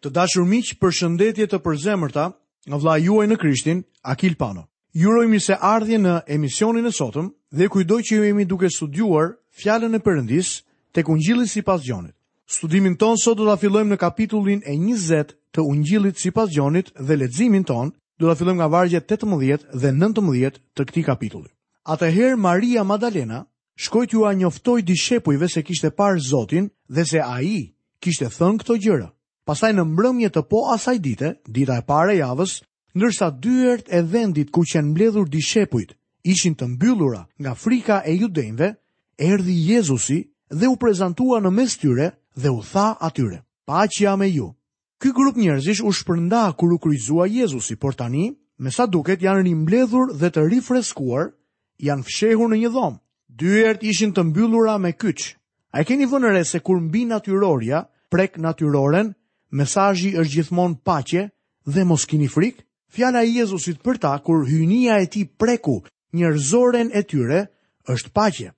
Të dashur miq, përshëndetje të përzemërta nga vëllai juaj në Krishtin, Akil Pano. Ju uroj mirëseardhje në emisionin e sotëm dhe kujtoj që jemi duke studiuar fjalën e Perëndisë tek Ungjilli sipas Gjonit. Studimin tonë sot do ta fillojmë në kapitullin e 20 të Ungjillit sipas Gjonit dhe leximin tonë do ta fillojmë nga vargjet 18 dhe 19 të këtij kapitulli. Atëherë Maria Madalena shkoi t'jua njoftojë dishepujve se kishte parë Zotin dhe se Ai i kishte thënë këto gjëra. Pastaj në mbrëmje të po asaj dite, dita e parë e javës, ndërsa dyert e vendit ku qenë mbledhur dishepujt ishin të mbyllura nga frika e judenjve, erdhi Jezusi dhe u prezantua në mes tyre dhe u tha atyre, Paqja me ju! Ky grup njerëzish u shpërnda kur u kryqëzua Jezusi, por tani, me sa duket, janë rimbledhur dhe të rifreskuar, janë fshehur në një dhomë. Dyert ishin të mbyllura me kyç. A e keni vënë re se kur mbinatyrorja prek natyroren, mesazhi është gjithmonë paqe dhe mos kini frikë? Fjala e Jezusit për ta kur hyjnia e tij preku njerëzoren e tyre është paqe.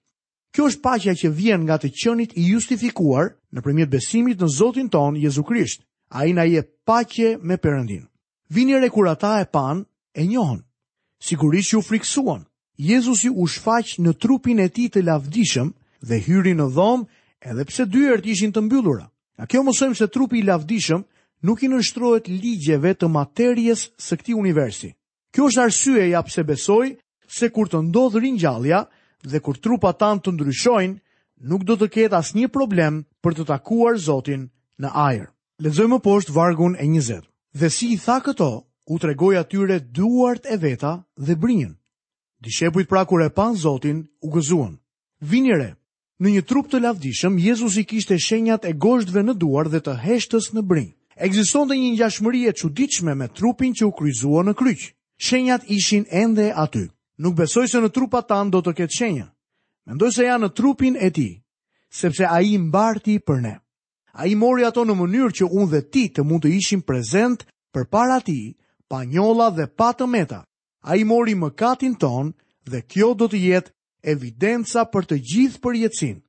Kjo është paqja që vjen nga të qenit i justifikuar nëpërmjet besimit në Zotin tonë Jezu Krisht. Ai na jep paqe me Perëndinë. Vini re kur ata e panë e njohën. Sigurisht që u frikësuan. Jezusi u shfaq në trupin e tij të lavdishëm dhe hyri në dhomë edhe pse dyert ishin të mbyllura. Nga kjo mësojmë se trupi i lavdishëm nuk i nënshtrohet ligjeve të materies së këtij universi. Kjo është arsyeja pse besoj se kur të ndodhë ringjallja dhe kur trupat tanë të ndryshojnë, nuk do të ketë asnjë problem për të takuar Zotin në ajër. Lexojmë më poshtë vargun e njëzetë. Dhe si i tha këto, u tregoi atyre duart e veta dhe brinjën. Dishepujt pra kur e panë Zotin, u gëzuan. Vini re, Në një trup të lavdishëm, Jezusi kishte shenjat e gozhdëve në duar dhe të heshtës në brinjë. Ekzistonte një ngjashmëri e çuditshme me trupin që u kryqëzua në kryq. Shenjat ishin ende aty. Nuk besoj se në trupat tanë do të ketë shenja. Mendoj se janë në trupin e tij, sepse ai i mbarti për ne. Ai i mori ato në mënyrë që unë dhe ti të mund të ishim prezent përpara tij, pa njolla dhe pa të meta. Ai mori mëkatin tonë dhe kjo do të jetë evidenca për të gjithë përjetësinë.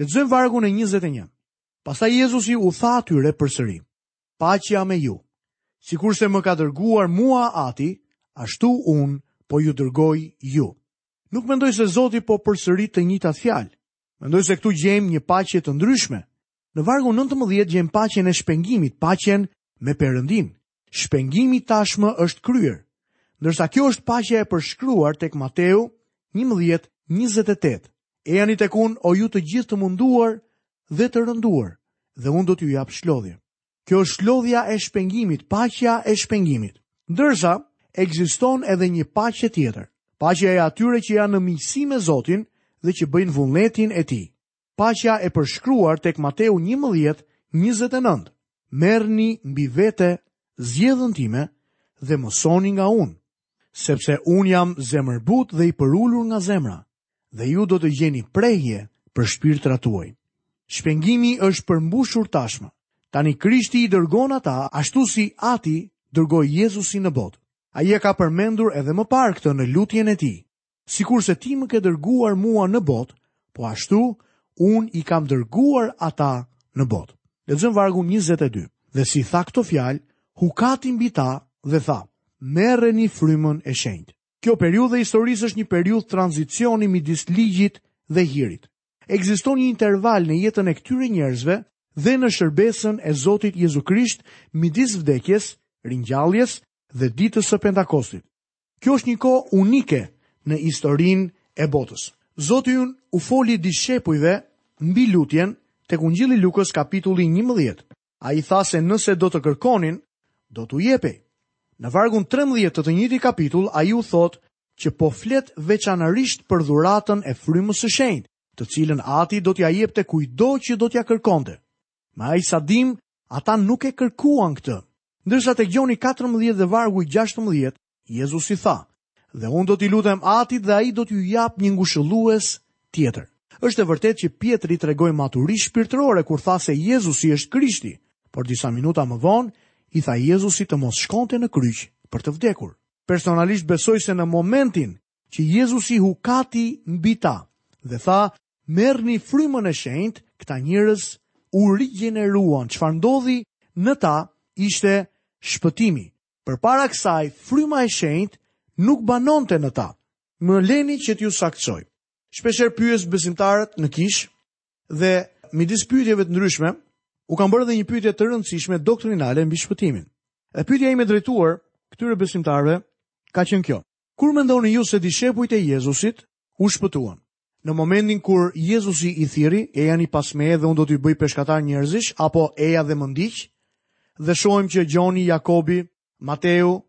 Lexojmë vargun e 21. Pastaj Jezusi u tha atyre përsëri: Paqja me ju. Sikurse më ka dërguar mua Ati, ashtu unë po ju dërgoj ju. Nuk mendoj se Zoti po përsërit të njëjtat fjalë. Mendoj se këtu gjejmë një paqe të ndryshme. Në vargun 19 gjejmë paqen e shpengimit, paqen me Perëndinë. Shpengimi tashmë është kryer. Ndërsa kjo është paqja e përshkruar tek Mateu 11:28. Ejani tek unë o ju të gjithë të munduar dhe të rënduar, dhe unë do t'ju jap shlodhje. Kjo është shlodhja e shpengimit, paqja e shpengimit. Ndërsa ekziston edhe një paqje tjetër. Paqja e atyre që janë në miqësi me Zotin dhe që bëjnë vullnetin e tij. paqja e përshkruar tek Mateu 11, 29. Merrni mbi vete zgjedhën time dhe mësoni nga unë, sepse unë jam zemërbutë dhe i përulur nga zemra, dhe ju do të gjeni prehje për shpirtrat tuaj. Shpengimi është përmbushur tashmë. Tani Krishti i dërgon ata ashtu si Ati dërgoi Jezusin në botë. Ai e ka përmendur edhe më parë këtë në lutjen e tij. Sikurse ti më ke dërguar mua në botë, po ashtu unë i kam dërguar ata në botë. Lexojmë vargun 22. Dhe si tha këto fjalë, hukati mbi ta dhe tha: Merreni frymën e shenjtë. Kjo periudhë e historisë është një periudhë tranzicioni midis ligjit dhe hirit. Ekziston një interval në jetën e këtyre njerëzve dhe në shërbesën e Zotit Jezu Krisht midis vdekjes, ringjalljes dhe ditës së Pentakostit. Kjo është një kohë unike në historinë e botës. Zoti ynë u foli dishepujve mbi lutjen tek Ungjilli Lukës kapitulli 11. Ai tha se nëse do të kërkonin, do t'u jepej. Në vargun 13 të të njëjtit kapitull ai u thotë që po flet veçanërisht për dhuratën e frymës së shenjtë, të cilën Ati do t'ia jepte kujtdo që do t'ia kërkonte. Me aq sa dim, ata nuk e kërkuan këtë. Ndërsa tek Gjoni 14 dhe vargu 16, Jezusi tha, dhe unë do t'i lutem Atit dhe ai do t'ju jap një ngushëllues tjetër. Është e vërtetë që Pjetri tregoi maturi shpirtërore kur tha se Jezusi është Krishti, por disa minuta më vonë, i tha Jezusit të mos shkonte në kryq për të vdekur. Personalisht besoj se në momentin që Jezusi hukati mbi ta dhe tha, merrni frymën e shenjtë, këta njerëz u rigjeneruan. Çfarë ndodhi në ta ishte shpëtimi. Përpara kësaj, fryma e shenjtë nuk banonte në ta. Më leni që t'ju saktësoj. Shpeshherë pyes besimtarët në kishë dhe midis pyetjeve të ndryshme, u kam bërë edhe një pyetje të rëndësishme doktrinale mbi shpëtimin. Dhe pyetja ime drejtuar këtyre besimtarëve ka qenë kjo. Kur mendoni ju se dishepujt e Jezusit u shpëtuan? Në momentin kur Jezusi i thirri, ejani pas meje dhe unë do t'ju bëj peshkatar njerëzish, apo eja dhe më ndiq? Dhe shohim që Gjoni, Jakobi, Mateu,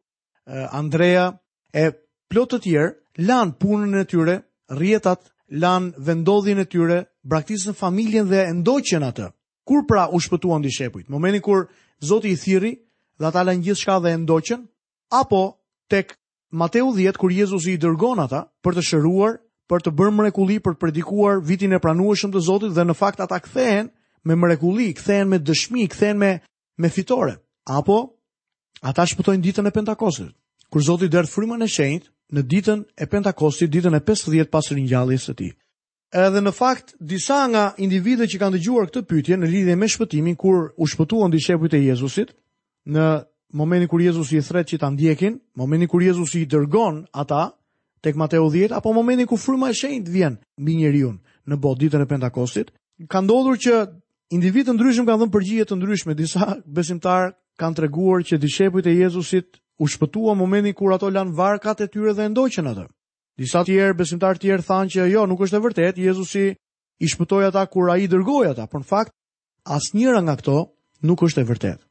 Andrea e plot të tjerë lanë punën e tyre, rrjetat, lanë vendodhjen e tyre, braktisën familjen dhe e ndoqën atë. Kur pra u shpëtuan dishepujt? Momentin kur Zoti i thirri dhe ata lanë gjithçka dhe e ndoqën, Apo tek Mateu dhjetë kur Jezusi i dërgon ata për të shëruar, për të bërë mrekulli, për të predikuar vitin e pranueshëm të Zotit dhe në fakt ata kthehen me mrekulli, kthehen me dëshmi, kthehen me me fitore. Apo ata shpëtojnë ditën e Pentakostit, kur Zoti derdh frymën e shenjtë në ditën e Pentakostit, ditën e 50 pas ringjalljes së tij. Edhe në fakt disa nga individët që kanë dëgjuar këtë pyetje në lidhje me shpëtimin kur u shpëtuan dishepujt e Jezusit në momentin kur Jezusi i thërret që ta ndjekin, momentin kur Jezusi i dërgon ata tek Mateu 10 apo momentin kur fryma e shenjtë vjen mbi njeriun në botë ditën e Pentakostit, ka ndodhur që individë të ndryshëm kanë dhënë përgjigje të ndryshme. Disa besimtarë kanë treguar që dishepujt e Jezusit u shpëtuan momentin kur ato lanë varkat e tyre dhe e ndoqën atë. Disa tjerë besimtarë tjerë thanë që jo, nuk është e vërtetë, Jezusi i shpëtoi ata kur ai i dërgoi ata, por në fakt asnjëra nga këto nuk është e vërtetë.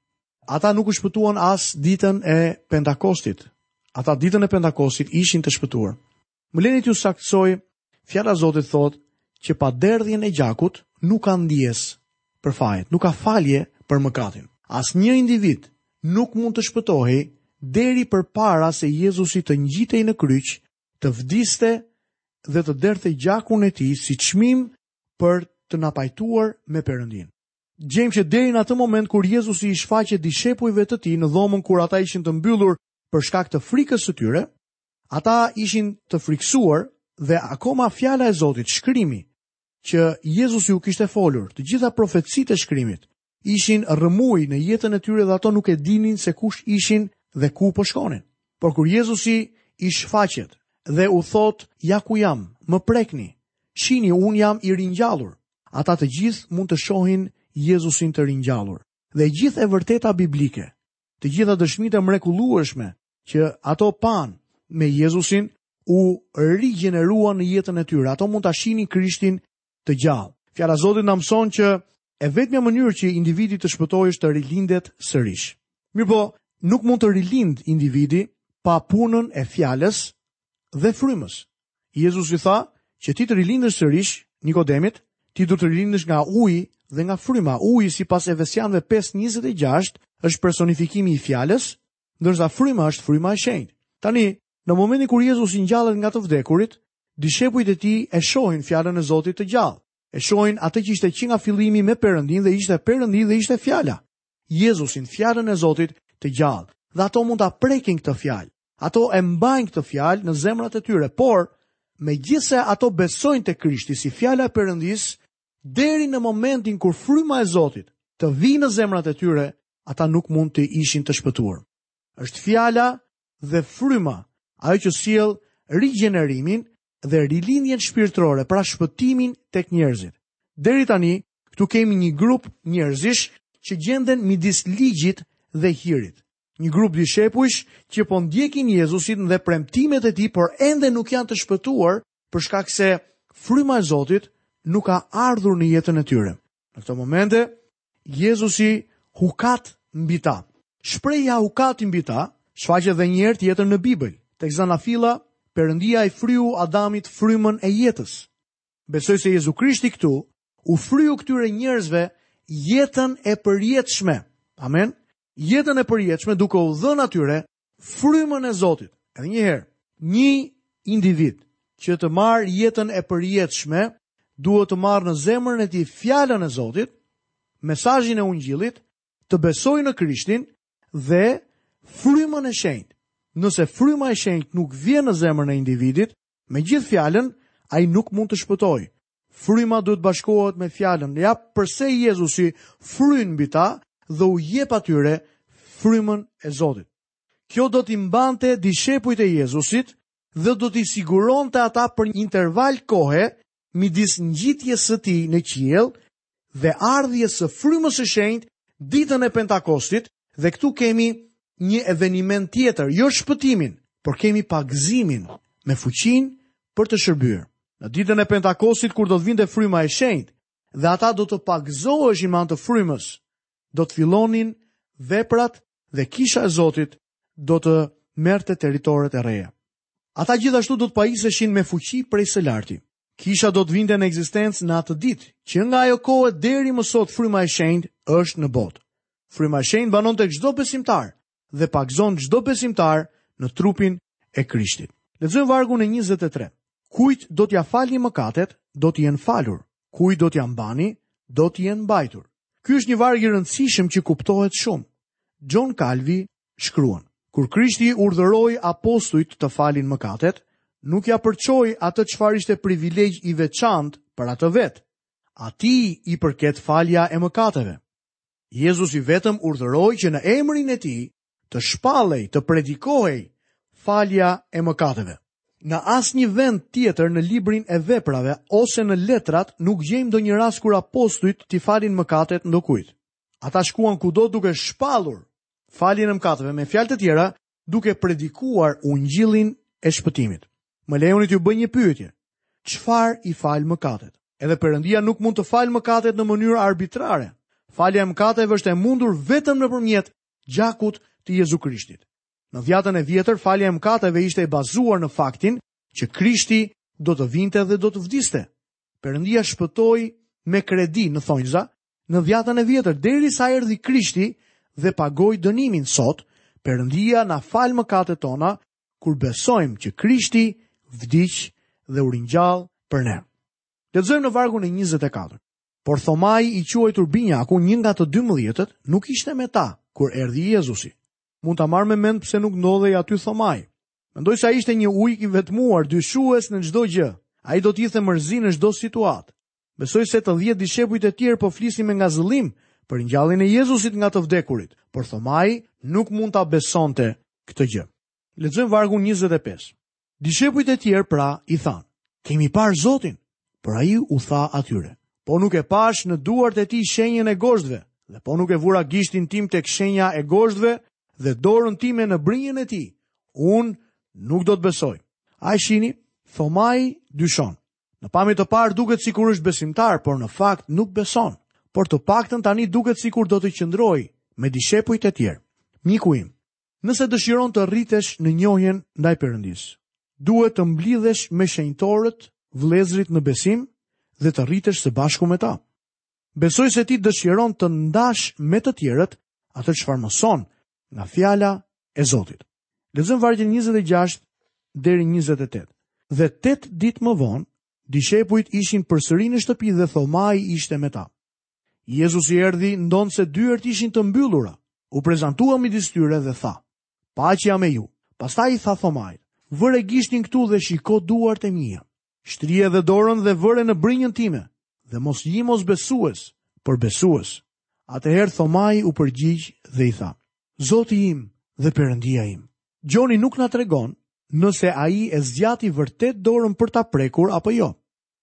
Ata nuk u shpëtuan as ditën e Pentakostit. Ata ditën e Pentakostit ishin të shpëtuar. Më leni t'ju saktësoj, fjala e Zotit thotë që pa derdhjen e gjakut nuk ka ndjesë, për fajet, nuk ka falje për mëkatin. Asnjë individ nuk mund të shpëtohej deri përpara se Jezusi të ngjitej në kryq, të vdiste dhe të derdhte gjakun e tij si çmim për të na pajtuar me Perëndinë. Gjejmë që deri në atë moment kur Jezusi i shfaqet dishepujve të tij në dhomën kur ata ishin të mbyllur për shkak të frikës së tyre, ata ishin të frikësuar dhe akoma fjala e Zotit, shkrimi, që Jezusi u kishte folur, të gjitha profecitë e shkrimit, ishin rrëmujë në jetën e tyre dhe ato nuk e dinin se kush ishin dhe ku po shkonin. Por kur Jezusi i shfaqet dhe u thotë, ja ku jam, më prekni, shihni unë jam i ringjallur, ata të gjithë mund të shohin Jezusin të ringjallur. Dhe e gjithë e vërteta biblike, të gjitha dëshmitë e mrekullueshme që ato panë me Jezusin u rigjeneruan në jetën e tyre. Ato mund ta shihnin Krishtin të gjallë. Fjala e Zotit na mëson që e vetmja mënyrë që individi të shpëtojë është të rilindet sërish. Mirëpo, nuk mund të rilind individi pa punën e fjalës dhe frymës. Jezusi tha që ti të rilindësh sërish Nikodemit, ti duhet të rilindësh nga uji dhe nga fryma. Uji sipas Efesianëve 5:26 është personifikimi i fjalës ndërsa fryma është fryma e shenjtë. Tani, në momentin kur Jezusi ngjallet nga të vdekurit, dishepujt e tij e shohin fjalën e Zotit të gjallë. E shohin atë që ishte që nga fillimi me Perëndinë dhe ishte Perëndi dhe ishte fjala. Jezusin, fjalën e Zotit të gjallë. Dhe ato mund ta prekin këtë fjalë. Ato e mbajnë këtë fjalë në zemrat e tyre, por megjithëse ato besojnë te Krishti si fjala e Perëndisë, Deri në momentin kur fryma e Zotit të vijë në zemrat e tyre, ata nuk mund të ishin të shpëtuar. Është fjala dhe fryma ajo që sjell rigjenerimin dhe rilindjen shpirtërore, pra shpëtimin tek njerëzit. Deri tani, këtu kemi një grup njerëzish që gjenden midis ligjit dhe hirit. Një grup dishepujsh që po ndjekin Jezusin dhe premtimet e tij, por ende nuk janë të shpëtuar për shkak se fryma e Zotit nuk ka ardhur në jetën e tyre. Në këto momente, Jezusi hukat mbi ta. Shprehja hukat mbi ta, shfaqet edhe një herë tjetër në Bibël. Tek Zanafilla, Perëndia i fryu Adamit frymën e jetës. Besoj se Jezu Krishti këtu, u fryu këtyre njerëzve jetën e përjetshme. Amen? Jetën e përjetshme duke u dhënë atyre frymën e Zotit. Edhe një herë, një individ që të marrë jetën e përjetshme duhet të marrë në zemrën e tij fjalën e Zotit, mesazhin e Ungjillit, të besojë në Krishtin dhe frymën e shenjtë. Nëse fryma e shenjtë nuk vjen në zemrën e individit, me gjithë fjalën, ai nuk mund të shpëtojë. Fryma duhet të bashkohet me fjalën. Ja përse Jezusi fryn mbi ta dhe u jep atyre frymën e Zotit. Kjo do t'i mbante dishepujt e Jezusit dhe do t'i siguronte ata për një interval kohe midis ngjitjes së tij në qiell dhe ardhjes së frymës së shenjtë ditën e Pentakostit dhe këtu kemi një eveniment tjetër, jo shpëtimin, por kemi pagëzimin me fuqinë për të shërbyer. Në ditën e Pentakostit kur do të vinte fryma e shenjtë dhe ata do të pagëzoheshin me anë të frymës, do të fillonin veprat dhe kisha e Zotit do të merrte territoret e reja. Ata gjithashtu do të pajiseshin me fuqi prej së larti. Kisha do të vinte në ekzistencë në atë ditë, që nga ajo kohë deri më sot fryma e shenjtë është në botë. Fryma e shenjtë banon tek çdo besimtar dhe pagëzon çdo besimtar në trupin e Krishtit. Lexojmë vargun e 23. Kujt do t'ia falni mëkatet, do t'i jenë falur. Kujt do t'ia mbani, do t'i jenë mbajtur. Ky është një varg i rëndësishëm që kuptohet shumë. John Calvi shkruan, Kur Krishti urdhëroi apostujt të falin mëkatet, nuk ia përçoi atë çfarë ishte privilegj i veçantë për atë vetë. Atij i përket falja e mëkateve. Jezusi vetëm urdhëroi që në emrin e tij të shpallej, të predikohej falja e mëkateve. Në asnjë vend tjetër në librin e veprave ose në letrat nuk gjejmë ndonjë rast kur apostujt t'i falin mëkatet ndokujt. Ata shkuan kudo duke shpallur faljen e mëkateve, me fjalë të tjera, duke predikuar ungjillin e shpëtimit. Më lejoni t'ju bëj një pyetje. Çfarë i fal mëkatet? Edhe Perëndia nuk mund të falë mëkatet në mënyrë arbitrare. Falja e mëkateve është e mundur vetëm nëpërmjet gjakut të Jezu Krishtit. Në dhiatën e vjetër, falja e mëkateve ishte e bazuar në faktin që Krishti do të vinte dhe do të vdiste. Perëndia shpëtoi me kredi në thonjza Në dhiatën e vjetër, derisa erdhi Krishti dhe pagoi dënimin. Sot Perëndia na fal mëkatet tona, kur besojmë që Krishti vdiq dhe u ringjall për ne. Lexojmë në vargun e 24. Por Thomai i quajtur Binjaku, një nga të 12-ët, nuk ishte me ta kur erdhi Jezusi. Mund ta marr me mend pse nuk ndodhej aty Thomai. Mendoj se ai ishte një ujk i vetmuar, dyshues në çdo gjë. Ai do të ishte mërzi në çdo situatë. Besoj se të dhjetë dishepujt e tjerë po flisnin me ngazëllim për ngjalljen e Jezusit nga të vdekurit, por Thomai nuk mund ta besonte këtë gjë. Lexojmë vargun 25. Dishepujt e tjerë pra i thanë, kemi parë Zotin, por ai u tha atyre, po nuk e pashë në duart e tij shenjën e gozhdëve, dhe po nuk e vura gishtin tim tek shenja e gozhdëve dhe dorën time në brinjën e tij, unë nuk do të besoj. A e shihni, Thomai dyshon. Në pamje të parë duket sikur është besimtar, por në fakt nuk beson. Por të paktën tani duket sikur do të qëndrojë me dishepujt e tjerë. Miku im, nëse dëshiron të rritesh në njohjen ndaj Perëndisë, duhet të mblidhesh me shenjtorët, vëllezërit në besim dhe të rritesh së bashku me ta. Besoj se ti dëshiron të ndash me të tjerët atë çfarë mëson nga fjala e Zotit. Lexojmë vargjet 26 deri 28. Dhe 8 ditë më vonë, dishepujt ishin përsëri në shtëpi dhe Thomai ishte me ta. Jezusi erdhi ndonëse dyert ishin të mbyllura, u prezantua midis tyre dhe tha, paqja me ju, pastaj i tha Thomait, vëre gishtin këtu dhe shiko duart e mia, Shtrije edhe dorën dhe vëre në brinjën time, dhe mos ji mosbesues, por besues. Atëherë Thomai u përgjigj dhe i tha, Zoti im dhe Perëndia im. Gjoni nuk na tregon nëse ai e zgjati vërtet dorën për ta prekur apo jo.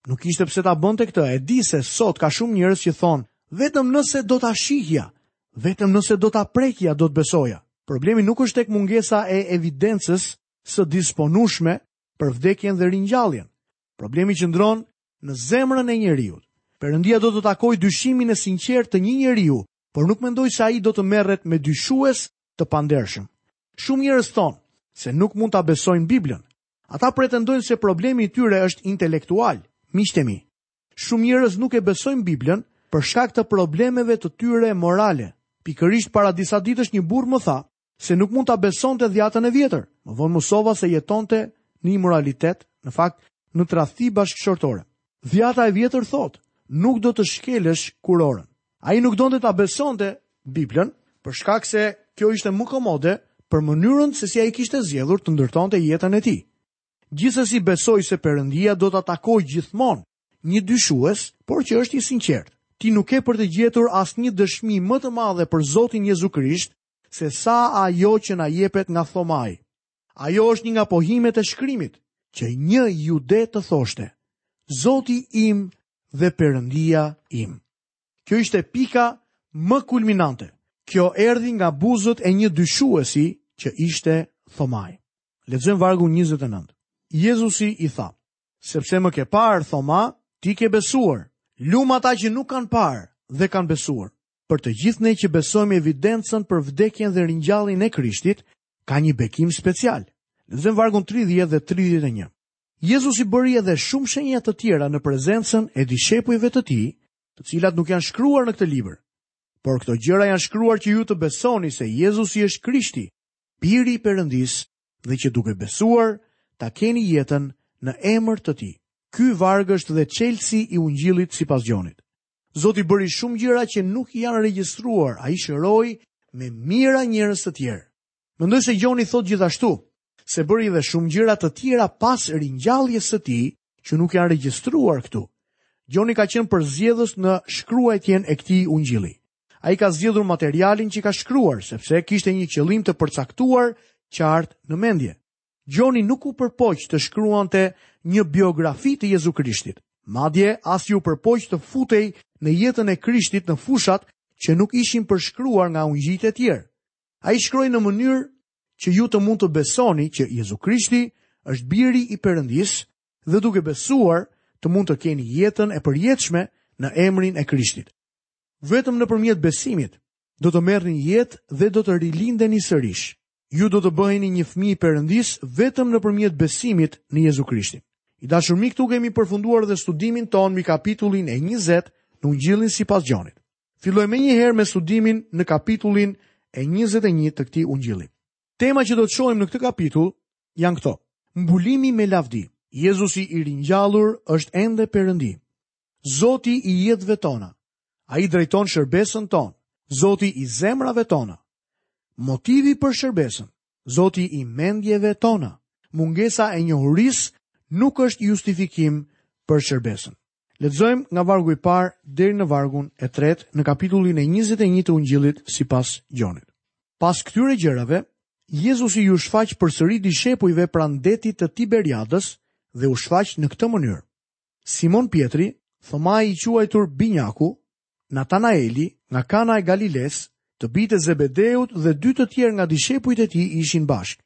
Nuk kishte pse ta bënte këtë, e di se sot ka shumë njerëz që thonë, vetëm nëse do ta shihja, vetëm nëse do ta prekja do të besoja. Problemi nuk është tek mungesa e evidencës së disponueshme për vdekjen dhe ringjalljen. Problemi qëndron në zemrën e njeriut. Perëndia do të takojë dyshimin e sinqertë të një njeriu, por nuk mendoj se ai do të merret me dyshues të pandershëm. Shumë njerëz thonë se nuk mund ta besojnë Biblën. Ata pretendojnë se problemi i tyre është intelektual, miqtë e mi. Shumë njerëz nuk e besojnë Biblën për shkak të problemeve të tyre morale. Pikërisht para disa ditësh një burrë më tha se nuk mund ta besonte dhjatën e vjetër. Më vonë mësova se jetonte në imoralitet, në fakt, në tradhti bashkëshortore. Dhjata e vjetër thotë, nuk do të shkelësh kurorën. Ai nuk donte ta besonte Biblën, për shkak se kjo ishte më komode për mënyrën se si ai kishte zgjedhur të ndërtonte jetën e tij. Gjithsesi besoj se Perëndia do ta takojë gjithmonë një dyshues, por që është i sinqertë. Ti nuk ke për të gjetur asnjë dëshmi më të madhe për Zotin Jezu Krisht sesa ajo që na jepet nga Thomai. Ajo është një nga pohimet e shkrimit që një jude të thoshte, Zoti im dhe Perëndia im. Kjo ishte pika më kulminante. Kjo erdhi nga buzët e një dyshuesi që ishte Thomai. Lexojmë vargun 29. Jezusi i tha: Sepse më ke parë, Thoma, ti ke besuar. Lum ata që nuk kanë parë dhe kanë besuar. Për të gjithë ne që besojmë evidencën për vdekjen dhe ringjalljen e Krishtit, ka një bekim special. Lexojmë vargun 30 dhe 31. Jezusi bëri edhe shumë shenja të tjera në prezencën e dishepujve të tij, të cilat nuk janë shkruar në këtë libër. Por këto gjëra janë shkruar që ju të besoni se Jezusi është Krishti, Biri i Perëndisë, dhe që duke besuar ta keni jetën në emër të tij. Ky varg është dhe çelësi i ungjillit sipas Gjonit. Zoti bëri shumë gjëra që nuk janë regjistruar, ai shëroi me mijëra njerëz të tjerë. Mendoj se Gjoni thotë gjithashtu, se bëri edhe shumë gjëra të tjera pas ringjalljes së tij, që nuk janë regjistruar këtu. Gjoni ka qenë përzgjedhës në shkruajtjen e këtij ungjilli. Ai ka zgjedhur materialin që ka shkruar, sepse kishte një qëllim të përcaktuar qartë në mendje. Gjoni nuk u përpoq të shkruante një biografi të Jezu Krishtit. Madje, as u përpoq të futej në jetën e Krishtit në fushat që nuk ishin përshkruar nga ungjijtë e tjerë. Ai shkroi në mënyrë që ju të mund të besoni që Jezu Krishti është biri i Perëndisë dhe duke besuar të mund të keni jetën e përjetshme në emrin e Krishtit. Vetëm nëpërmjet besimit do të merrni jetë dhe do të rilindeni sërish. Ju do të bëheni një fëmijë i Perëndisë vetëm nëpërmjet besimit në Jezu Krishtin. I dashur mik, këtu kemi përfunduar dhe studimin tonë mbi kapitullin e 20 në Ungjillin sipas Gjonit. Fillojmë menjëherë me studimin në kapitullin e 21 të këtij Ungjilli. Tema që do të shohim në këtë kapitull janë këto: Mbulimi me lavdi. Jezusi i ringjallur është ende Perëndi. Zoti i jetëve tona. Ai drejton shërbesën tonë. Zoti i zemrave tona. Motivi për shërbesën. Zoti i mendjeve tona. Mungesa e njohurisë nuk është justifikim për shërbesën. Lexojmë nga vargu i parë deri në vargun e tretë, në kapitullin e 21 të Ungjillit sipas Gjonit. Pas këtyre gjërave, Jezusi iu shfaq përsëri dishepujve pranë detit të Tiberiadës dhe u shfaq në këtë mënyrë. Simon Pjetri, Thomai i quajtur Binjaku, Natanaeli, nga Kana e Galilesë, të bijtë e Zebedeut dhe dy të tjerë nga dishepujt e tij ishin bashkë.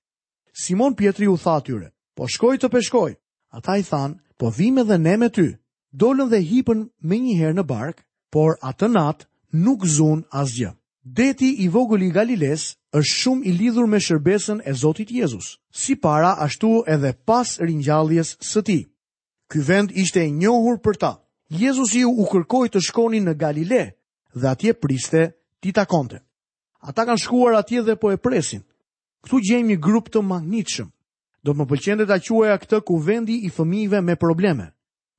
Simon Pjetri u tha atyre, Po shkoj të peshkoj! Ata i thanë, Po vijmë edhe ne me ty. Dolën dhe hipën menjëherë në barkë, por atë natë nuk zunë asgjë. Deti i vogël i Galilesë është shumë i lidhur me shërbesën e Zotit Jezus, si para ashtu edhe pas ringjalljes së tij. Ky vend ishte i njohur për ta. Jezusi u kërkoi të shkonin në Galile dhe atje priste t'i takonte. Ata kanë shkuar atje dhe po e presin. Këtu gjejmë një grup të mahnitshëm. Do të më pëlqente ta quaja këtë kuvendi i fëmijëve me probleme.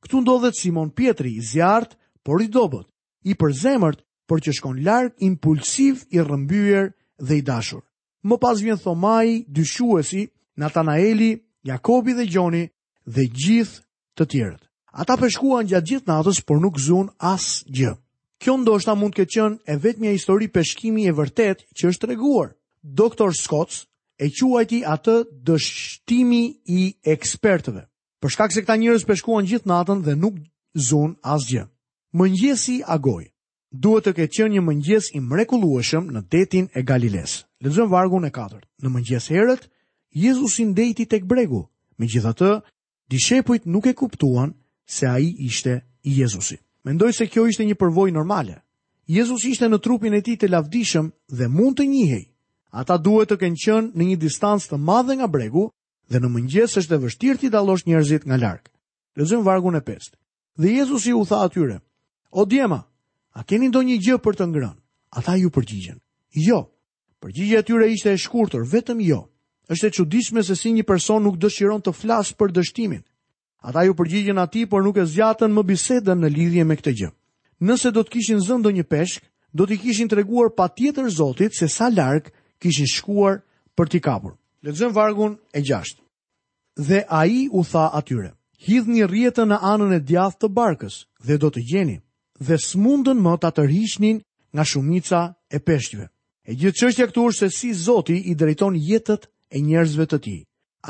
Këtu ndodhet Simon Pjetri, i zjarrtë, por i dobët, i përzemërt, por që shkon larg, impulsiv, i rrëmbyer dhe i dashur. Më pas vjen Thomai, dyshuesi, Natanaeli, Jakobi dhe Gjoni, dhe gjithë të tjerët. Ata peshkuan gjatë gjithë natës, por nuk zunë asgjë. Kjo ndoshta mund të ketë qenë e vetmja histori peshkimi e vërtetë që është treguar. Doktor Scott e quajti atë dështimi i ekspertëve. Për shkak se këta njerëz peshkuan gjithë natën dhe nuk zunë asgjë. Mëngjesi agoi. Duhet të ketë qenë një mëngjes i mrekullueshëm në detin e Galilesë. Lexojmë vargun e katërt. Në mëngjes herët, Jezusi ndejti tek bregu. Megjithatë, dishepujt nuk e kuptuan se ai ishte Jezusi. Mendoj se kjo ishte një përvojë normale. Jezusi ishte në trupin e tij të lavdishëm dhe mund të njihej. Ata duhet të kenë qenë në një distancë të madhe nga bregu dhe në mëngjes është e vështirë t'i dallosh njerëzit nga larg. Lexojmë vargun e pestë. Dhe Jezusi u tha atyre, O djema, a keni ndonjë gjë për të ngrënë? Ata iu përgjigjën, jo. Përgjigjja e tyre ishte e shkurtër, vetëm jo. Është e çuditshme se si një person nuk dëshiron të flasë për dështimin. Ata iu përgjigjën atij, por nuk e zgjatën më bisedën në lidhje me këtë gjë. Nëse do të kishin zënë ndonjë peshk, do t'i kishin treguar patjetër Zotit se sa larg kishin shkuar për t'i kapur. Lexojmë vargun e gjashtë. Dhe Ai u tha atyre, Hidhni rrjetën në anën e djathtë të barkës, dhe do të gjeni. Dhe s'mundën më ta tërhiqnin nga shumica e peshqve. E gjithë çështja këtu është se si Zoti i drejton jetët e njerëzve të Tij.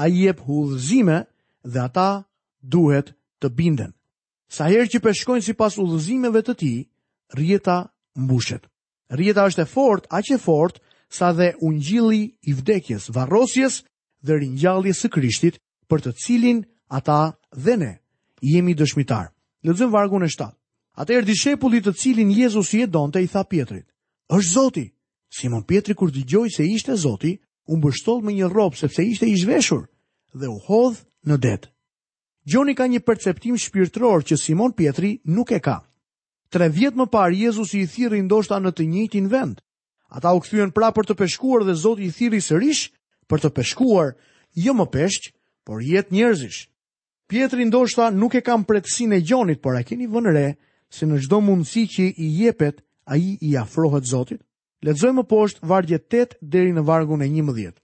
Ai jep udhëzime dhe ata duhet të binden. Sa herë që peshkojnë sipas udhëzimeve të Tij, rrjeta mbushet. Rrjeta është e fortë, aq e fortë sa dhe ungjilli i vdekjes, varrosjes dhe ringjalljes së Krishtit, për të cilin ata dhe ne jemi dëshmitarë. Lexojmë vargun e 7. Atëherë dishepulli të cilin Jezusi e donte i tha Pjetrit, është Zoti. Simon Pjetri kur dëgjoi se ishte Zoti, u mbështoll me një rrobë sepse ishte i zhveshur dhe u hodh në det. Gjoni ka një perceptim shpirtëror që Simon Pjetri nuk e ka. Tre vjet më parë Jezusi i thirri ndoshta në të njëjtin vend. Ata u kthyen pra për të peshkuar dhe Zoti i thirri sërish për të peshkuar, jo më peshq, por jetë njerëzish. Pjetri ndoshta nuk e ka mprehtësinë e Gjonit, por a keni vënë re se në çdo mundësi që i jepet, ai i afrohet Zotit? Lexojmë më poshtë vargjet 8 deri në vargun e 11.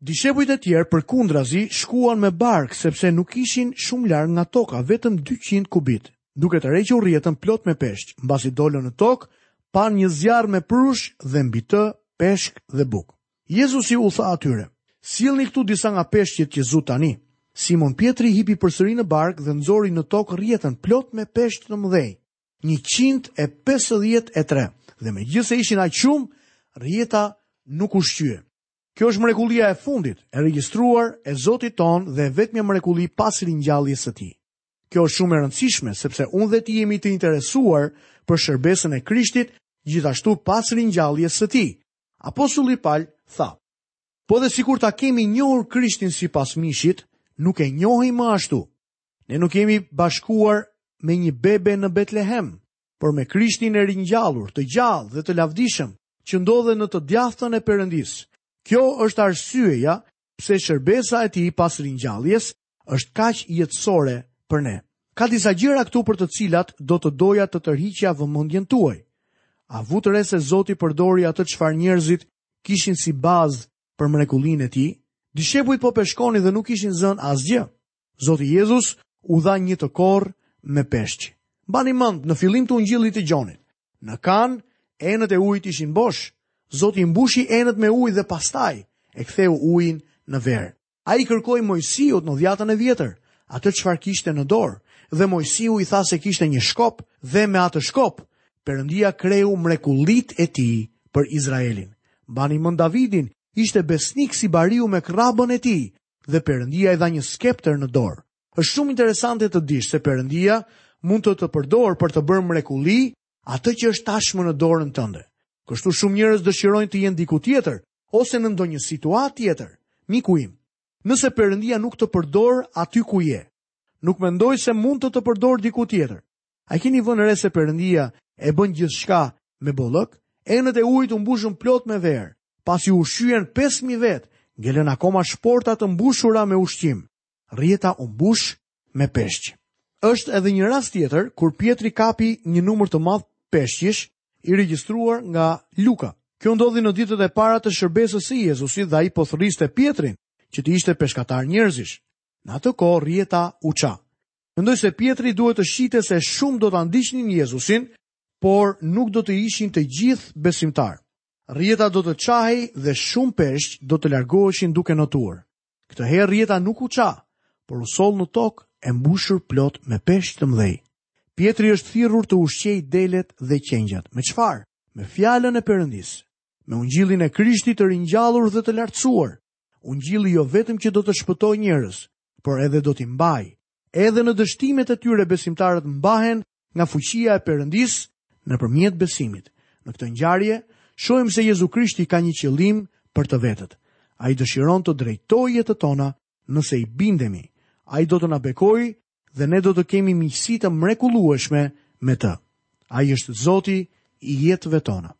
Dishepujt e tjerë përkundrazi shkuan me barkë sepse nuk ishin shumë larg nga toka, vetëm 200 kubitë. Duke tërhequr rrjetën plot me peshq, mbasi dolën në tokë, panë një zjarr me prush dhe mbi të peshk dhe bukë. Jezusi u tha atyre, sillni këtu disa nga peshqit që zutë tani. Simon Pjetri hipi përsëri në barkë dhe nxori në tokë rrjetën plot me peshq të mëdhenj. njëqind e pesëdhjetë e tre dhe megjithëse ishin aq shumë, rrjeta nuk u shqye. Kjo është mrekullia e fundit e regjistruar e Zotit tonë dhe e vetmja mrekulli pas ringjalljes së tij. Kjo është shumë e rëndësishme sepse unë dhe ti jemi të interesuar për shërbesën e Krishtit gjithashtu pas ringjalljes së tij. Apostulli Pal tha, Po edhe sikur ta kemi njohur Krishtin sipas mishit, nuk e njohim më ashtu. Ne nuk jemi bashkuar me një bebe në Betlehem, por me Krishtin e ringjallur, të gjallë dhe të lavdishëm, që ndodhet në të djathtën e Perëndisë. Kjo është arsyeja pse shërbesa e tij pas ringjalljes është kaq jetësore për ne. Ka disa gjëra këtu për të cilat do të doja të tërhiqja vëmendjen tuaj. A vutë re se Zoti përdori atë çfarë njerëzit kishin si bazë për mrekullinë e tij? Dishepujt po peshkonin dhe nuk kishin zënë asgjë. Zoti Jezus u dha një të korrë me peshq. Mbani mend në fillim të ungjillit të Gjonit. Në Kanë, enët e ujit ishin bosh. Zoti i mbushi enët me ujë dhe pastaj e ktheu ujin në verë. Ai i kërkoi Moisiut në dhjatën e vjetër, atë çfarë kishte në dorë, dhe Moisiu i tha se kishte një shkop, dhe me atë shkop, Perëndia kreu mrekullitë e tij për Izraelin. Mbani mend Davidin, ishte besnik si bariu me krrabën e tij, dhe Perëndia i dha një skeptër në dorë. Është shumë interesante të dish se Perëndia mund të të përdorë për të bërë mrekulli atë që është tashmë në dorën tënde. Kështu shumë njerëz dëshirojnë të jenë diku tjetër ose në ndonjë situatë tjetër. Miku im, nëse Perëndia nuk të përdor aty ku je, nuk mendoj se mund të të përdorë diku tjetër. A e keni vënë re se Perëndia e bën gjithçka me bollëk? Enët e ujit u mbushën plot me verë, pasi u ushqyen 5000 vetë, ngelën akoma shporta të mbushura me ushqim. Rrjeta u mbush me peshq. Është edhe një rast tjetër kur Pjetri kapi një numër të madh peshqish i regjistruar nga Luka. Kjo ndodhi në ditët e para të shërbesës së Jezusit dhe ai po thërriste Pjetrin që të ishte peshkatar njerëzish. Në atë kohë rrjeta u ça. Mendoj se Pjetri duhet të shihte se shumë do ta ndiqnin Jezusin, por nuk do të ishin të gjithë besimtarë. Rrjeta do të çahej dhe shumë peshq do të largoheshin duke notuar. Këtë herë rrjeta nuk u ça, por u soll në tokë e mbushur plot me peshq të mëdhenj. Pjetri është thirrur të ushqejë delet dhe qengjat. Me çfarë? Me fjalën e Perëndisë. Me ungjillin e Krishtit të ringjallur dhe të lartësuar. Ungjilli jo vetëm që do të shpëtojë njerëz, por edhe do t'i mbajë. Edhe në dështimet e tyre besimtarët mbahen nga fuqia e Perëndisë nëpërmjet besimit. Në këtë ngjarje shohim se Jezu Krishti ka një qëllim për të vetët. Ai dëshiron të drejtojë jetët tona nëse i bindemi. Ai do të na bekojë dhe ne do të kemi miqësi të mrekullueshme me të. Ai është Zoti i jetëve tona.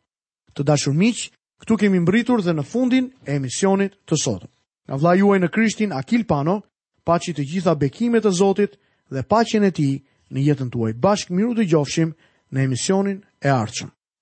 Të dashur miq, këtu kemi mbërritur dhe në fundin e emisionit të sotëm. Nga vëllai juaj në Krishtin Akil Pano, paçi të gjitha bekimet e Zotit dhe paqen e tij në jetën tuaj. Bashkë mirë u dëgjofshim në emisionin e ardhshëm.